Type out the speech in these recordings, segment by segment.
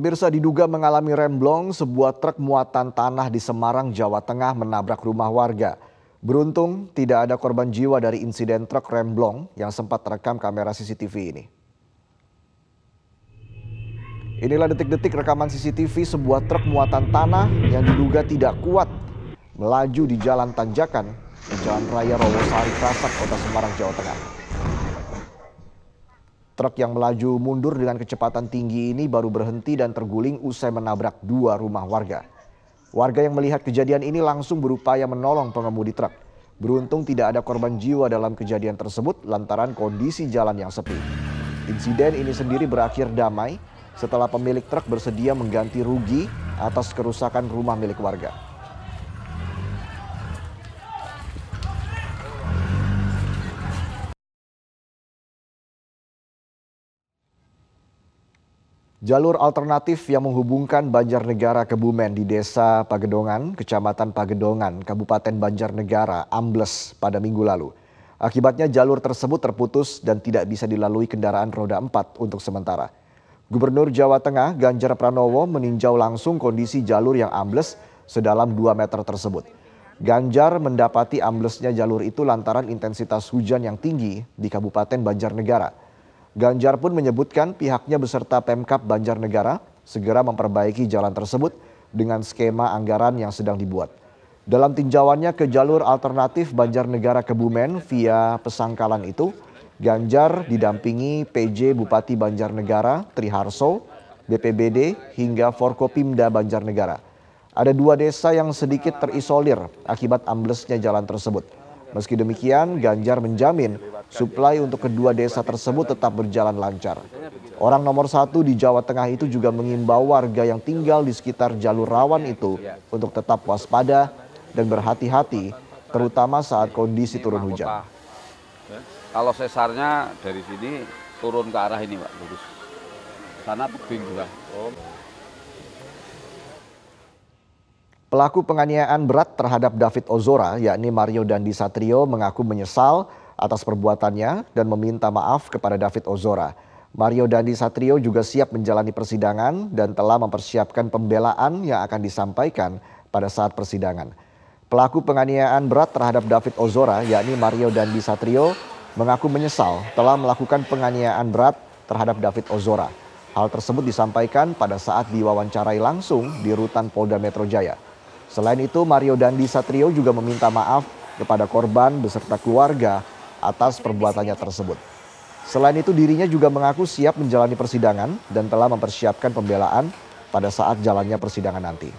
Pemirsa diduga mengalami remblong, sebuah truk muatan tanah di Semarang, Jawa Tengah menabrak rumah warga. Beruntung tidak ada korban jiwa dari insiden truk remblong yang sempat terekam kamera CCTV ini. Inilah detik-detik rekaman CCTV sebuah truk muatan tanah yang diduga tidak kuat melaju di jalan tanjakan di Jalan Raya Rawosari Krasak, Kota Semarang, Jawa Tengah. Truk yang melaju mundur dengan kecepatan tinggi ini baru berhenti dan terguling usai menabrak dua rumah warga. Warga yang melihat kejadian ini langsung berupaya menolong pengemudi truk. Beruntung tidak ada korban jiwa dalam kejadian tersebut lantaran kondisi jalan yang sepi. Insiden ini sendiri berakhir damai setelah pemilik truk bersedia mengganti rugi atas kerusakan rumah milik warga. Jalur alternatif yang menghubungkan Banjarnegara ke Bumen di Desa Pagedongan, Kecamatan Pagedongan, Kabupaten Banjarnegara, ambles pada minggu lalu. Akibatnya jalur tersebut terputus dan tidak bisa dilalui kendaraan roda 4 untuk sementara. Gubernur Jawa Tengah Ganjar Pranowo meninjau langsung kondisi jalur yang ambles sedalam 2 meter tersebut. Ganjar mendapati amblesnya jalur itu lantaran intensitas hujan yang tinggi di Kabupaten Banjarnegara. Ganjar pun menyebutkan pihaknya beserta Pemkap Banjarnegara segera memperbaiki jalan tersebut dengan skema anggaran yang sedang dibuat. Dalam tinjauannya ke jalur alternatif Banjarnegara Kebumen via Pesangkalan itu, Ganjar didampingi PJ Bupati Banjarnegara Triharso, BPBD hingga Forkopimda Banjarnegara. Ada dua desa yang sedikit terisolir akibat amblesnya jalan tersebut. Meski demikian, Ganjar menjamin suplai untuk kedua desa tersebut tetap berjalan lancar. Orang nomor satu di Jawa Tengah itu juga mengimbau warga yang tinggal di sekitar jalur rawan itu untuk tetap waspada dan berhati-hati, terutama saat kondisi turun hujan. Kalau sesarnya dari sini turun ke arah ini, Pak, lurus. Sana tebing juga. Pelaku penganiayaan berat terhadap David Ozora, yakni Mario Dandi Satrio, mengaku menyesal atas perbuatannya dan meminta maaf kepada David Ozora. Mario Dandi Satrio juga siap menjalani persidangan dan telah mempersiapkan pembelaan yang akan disampaikan pada saat persidangan. Pelaku penganiayaan berat terhadap David Ozora, yakni Mario Dandi Satrio, mengaku menyesal telah melakukan penganiayaan berat terhadap David Ozora. Hal tersebut disampaikan pada saat diwawancarai langsung di rutan Polda Metro Jaya. Selain itu, Mario Dandi Satrio juga meminta maaf kepada korban beserta keluarga atas perbuatannya tersebut. Selain itu, dirinya juga mengaku siap menjalani persidangan dan telah mempersiapkan pembelaan pada saat jalannya persidangan nanti.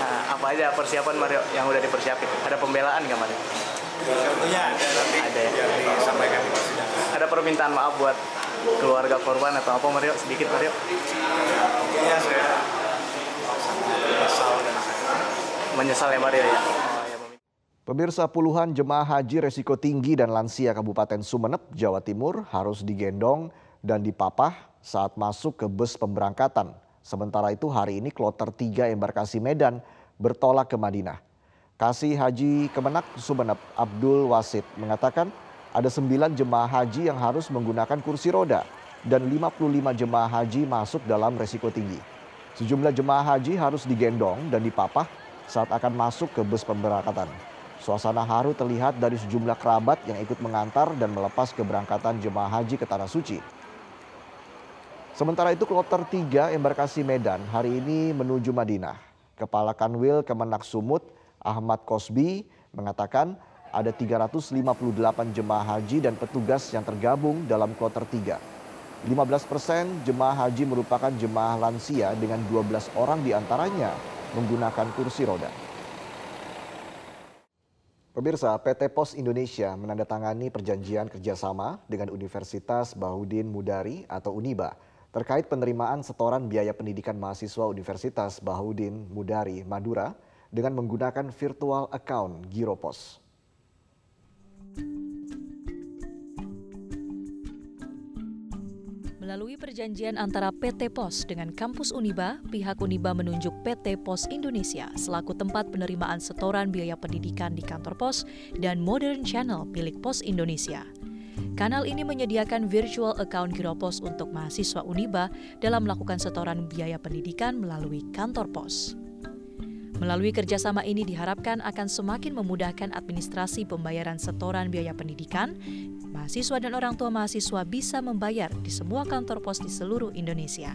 Nah, apa aja persiapan Mario yang udah dipersiapin? Ada pembelaan nggak Mario? Tentunya ada nanti ada ya. yang disampaikan di persidangan. Ada permintaan maaf buat keluarga korban atau apa Mario? Sedikit Mario? Iya saya menyesal dan menyesal ya Mario ya. Pemirsa puluhan jemaah haji resiko tinggi dan lansia Kabupaten Sumeneb, Jawa Timur harus digendong dan dipapah saat masuk ke bus pemberangkatan. Sementara itu hari ini kloter 3 embarkasi Medan bertolak ke Madinah. Kasih Haji Kemenak Sumeneb Abdul Wasid mengatakan ada 9 jemaah haji yang harus menggunakan kursi roda dan 55 jemaah haji masuk dalam resiko tinggi. Sejumlah jemaah haji harus digendong dan dipapah saat akan masuk ke bus pemberangkatan. Suasana haru terlihat dari sejumlah kerabat yang ikut mengantar dan melepas keberangkatan jemaah haji ke Tanah Suci. Sementara itu kloter 3 embarkasi Medan hari ini menuju Madinah. Kepala Kanwil Kemenak Sumut Ahmad Kosbi mengatakan ada 358 jemaah haji dan petugas yang tergabung dalam kloter 3. 15 persen jemaah haji merupakan jemaah lansia dengan 12 orang di antaranya menggunakan kursi roda. Pemirsa, PT Pos Indonesia menandatangani perjanjian kerjasama dengan Universitas Bahudin Mudari atau UNIBA terkait penerimaan setoran biaya pendidikan mahasiswa Universitas Bahudin Mudari Madura dengan menggunakan virtual account Giropos. Melalui perjanjian antara PT Pos dengan kampus Uniba, pihak Uniba menunjuk PT Pos Indonesia selaku tempat penerimaan setoran biaya pendidikan di kantor pos dan Modern Channel milik Pos Indonesia. Kanal ini menyediakan virtual account Giropos untuk mahasiswa Uniba dalam melakukan setoran biaya pendidikan melalui kantor pos. Melalui kerjasama ini diharapkan akan semakin memudahkan administrasi pembayaran setoran biaya pendidikan, mahasiswa dan orang tua mahasiswa bisa membayar di semua kantor pos di seluruh Indonesia.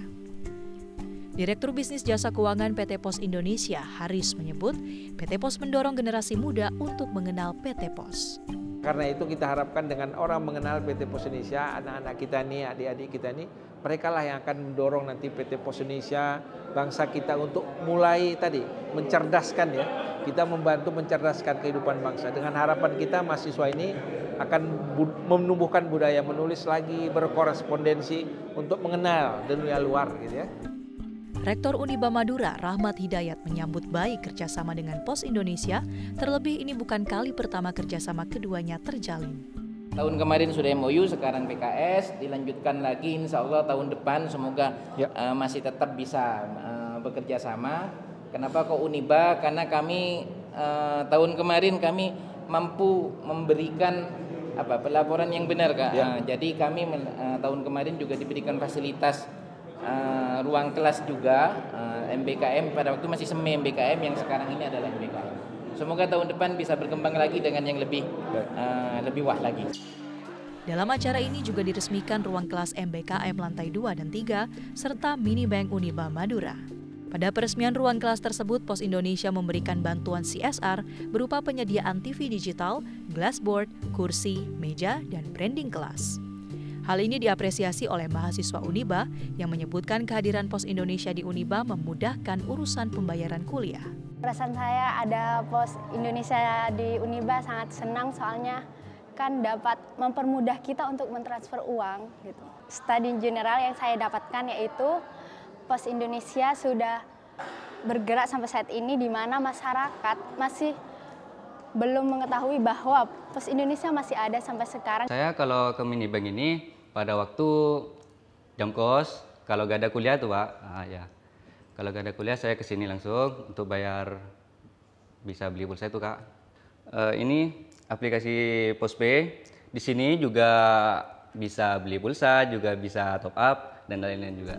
Direktur Bisnis Jasa Keuangan PT Pos Indonesia, Haris, menyebut PT Pos mendorong generasi muda untuk mengenal PT Pos. Karena itu kita harapkan dengan orang mengenal PT Pos Indonesia, anak-anak kita nih, adik-adik kita nih, mereka lah yang akan mendorong nanti PT Pos Indonesia, bangsa kita untuk mulai tadi mencerdaskan ya. Kita membantu mencerdaskan kehidupan bangsa. Dengan harapan kita mahasiswa ini akan menumbuhkan budaya menulis lagi, berkorespondensi untuk mengenal dunia luar gitu ya. Rektor Uniba Madura, Rahmat Hidayat menyambut baik kerjasama dengan Pos Indonesia, terlebih ini bukan kali pertama kerjasama keduanya terjalin. Tahun kemarin sudah MOU, sekarang PKS, dilanjutkan lagi insya Allah tahun depan semoga ya. uh, masih tetap bisa uh, bekerja sama. Kenapa kok Uniba? Karena kami uh, tahun kemarin kami mampu memberikan apa pelaporan yang benar kak. Ya. Uh, jadi kami uh, tahun kemarin juga diberikan fasilitas uh, ruang kelas juga uh, eh, MBKM pada waktu masih semi MBKM yang sekarang ini adalah MBKM. Semoga tahun depan bisa berkembang lagi dengan yang lebih uh, lebih wah lagi. Dalam acara ini juga diresmikan ruang kelas MBKM lantai 2 dan 3 serta mini bank Uniba Madura. Pada peresmian ruang kelas tersebut, Pos Indonesia memberikan bantuan CSR berupa penyediaan TV digital, glassboard, kursi, meja, dan branding kelas. Hal ini diapresiasi oleh mahasiswa Uniba yang menyebutkan kehadiran Pos Indonesia di Uniba memudahkan urusan pembayaran kuliah. Perasaan saya ada Pos Indonesia di Uniba sangat senang soalnya kan dapat mempermudah kita untuk mentransfer uang gitu. Studi general yang saya dapatkan yaitu Pos Indonesia sudah bergerak sampai saat ini di mana masyarakat masih belum mengetahui bahwa Pos Indonesia masih ada sampai sekarang. Saya kalau ke mini bank ini pada waktu jam kos kalau gak ada kuliah tuh pak. Ah, ya. Kalau gak ada kuliah saya ke sini langsung untuk bayar bisa beli pulsa itu kak. Uh, ini aplikasi postpay. Di sini juga bisa beli pulsa juga bisa top up dan lain-lain juga.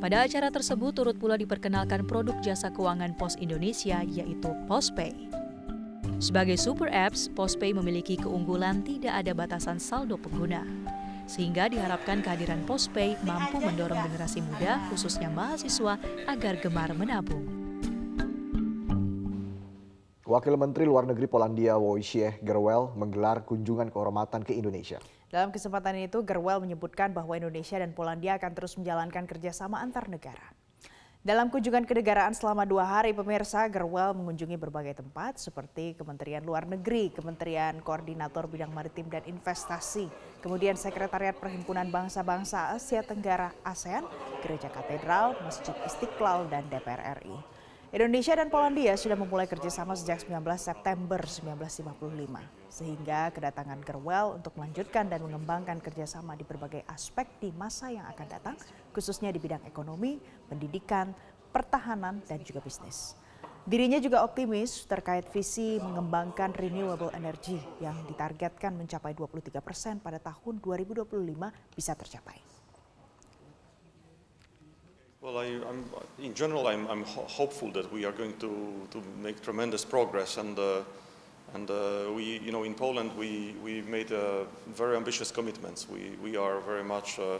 Pada acara tersebut turut pula diperkenalkan produk jasa keuangan Pos Indonesia yaitu Postpay. Sebagai super apps, Postpay memiliki keunggulan tidak ada batasan saldo pengguna sehingga diharapkan kehadiran Postpay mampu mendorong generasi muda, khususnya mahasiswa, agar gemar menabung. Wakil Menteri Luar Negeri Polandia Wojciech Gerwel menggelar kunjungan kehormatan ke Indonesia. Dalam kesempatan itu, Gerwel menyebutkan bahwa Indonesia dan Polandia akan terus menjalankan kerjasama antar negara. Dalam kunjungan kenegaraan selama dua hari, pemirsa Gerwel mengunjungi berbagai tempat seperti Kementerian Luar Negeri, Kementerian Koordinator Bidang Maritim dan Investasi, kemudian Sekretariat Perhimpunan Bangsa-Bangsa Asia Tenggara ASEAN, Gereja Katedral, Masjid Istiqlal, dan DPR RI. Indonesia dan Polandia sudah memulai kerjasama sejak 19 September 1955, sehingga kedatangan Gerwel untuk melanjutkan dan mengembangkan kerjasama di berbagai aspek di masa yang akan datang, khususnya di bidang ekonomi, pendidikan, pertahanan, dan juga bisnis. Dirinya juga optimis terkait visi mengembangkan renewable energy yang ditargetkan mencapai 23 persen pada tahun 2025 bisa tercapai. Well, I, I'm, in general, I'm, I'm ho hopeful that we are going to, to make tremendous progress, and uh, and uh, we, you know, in Poland, we we made uh, very ambitious commitments. We we are very much uh,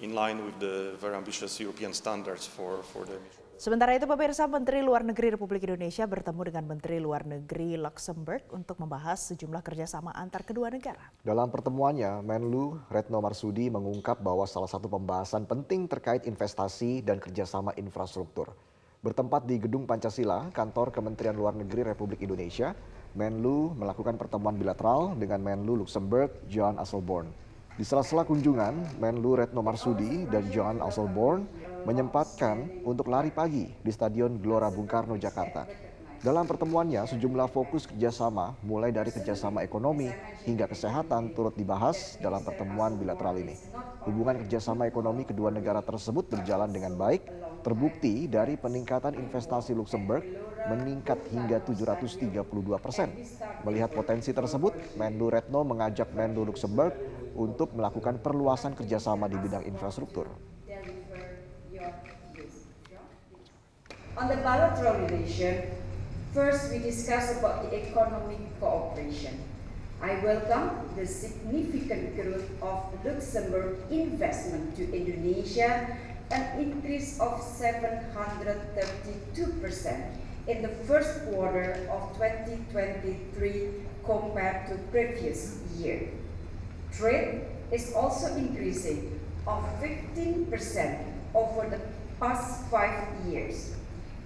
in line with the very ambitious European standards for for the. Sementara itu pemirsa Menteri Luar Negeri Republik Indonesia bertemu dengan Menteri Luar Negeri Luxembourg untuk membahas sejumlah kerjasama antar kedua negara. Dalam pertemuannya, Menlu Retno Marsudi mengungkap bahwa salah satu pembahasan penting terkait investasi dan kerjasama infrastruktur. Bertempat di Gedung Pancasila, kantor Kementerian Luar Negeri Republik Indonesia, Menlu melakukan pertemuan bilateral dengan Menlu Luxembourg John Asselborn. Di sela-sela kunjungan, Menlu Retno Marsudi dan Johan Asselborn menyempatkan untuk lari pagi di Stadion Gelora Bung Karno, Jakarta. Dalam pertemuannya, sejumlah fokus kerjasama mulai dari kerjasama ekonomi hingga kesehatan turut dibahas dalam pertemuan bilateral ini. Hubungan kerjasama ekonomi kedua negara tersebut berjalan dengan baik, terbukti dari peningkatan investasi Luxembourg meningkat hingga 732 persen. Melihat potensi tersebut, Menlu Retno mengajak Menlu Luxembourg untuk melakukan perluasan kerjasama di bidang infrastruktur. On the bilateral relation, first we discuss about the economic cooperation. I welcome the significant growth of Luxembourg investment to Indonesia, an increase of 732% in the first quarter of 2023 compared to previous year. Trade is also increasing of 15% over the past five years.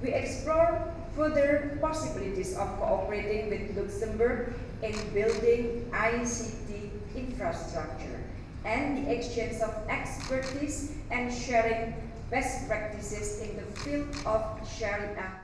We explore further possibilities of cooperating with Luxembourg in building ICT infrastructure and the exchange of expertise and sharing best practices in the field of Sharia.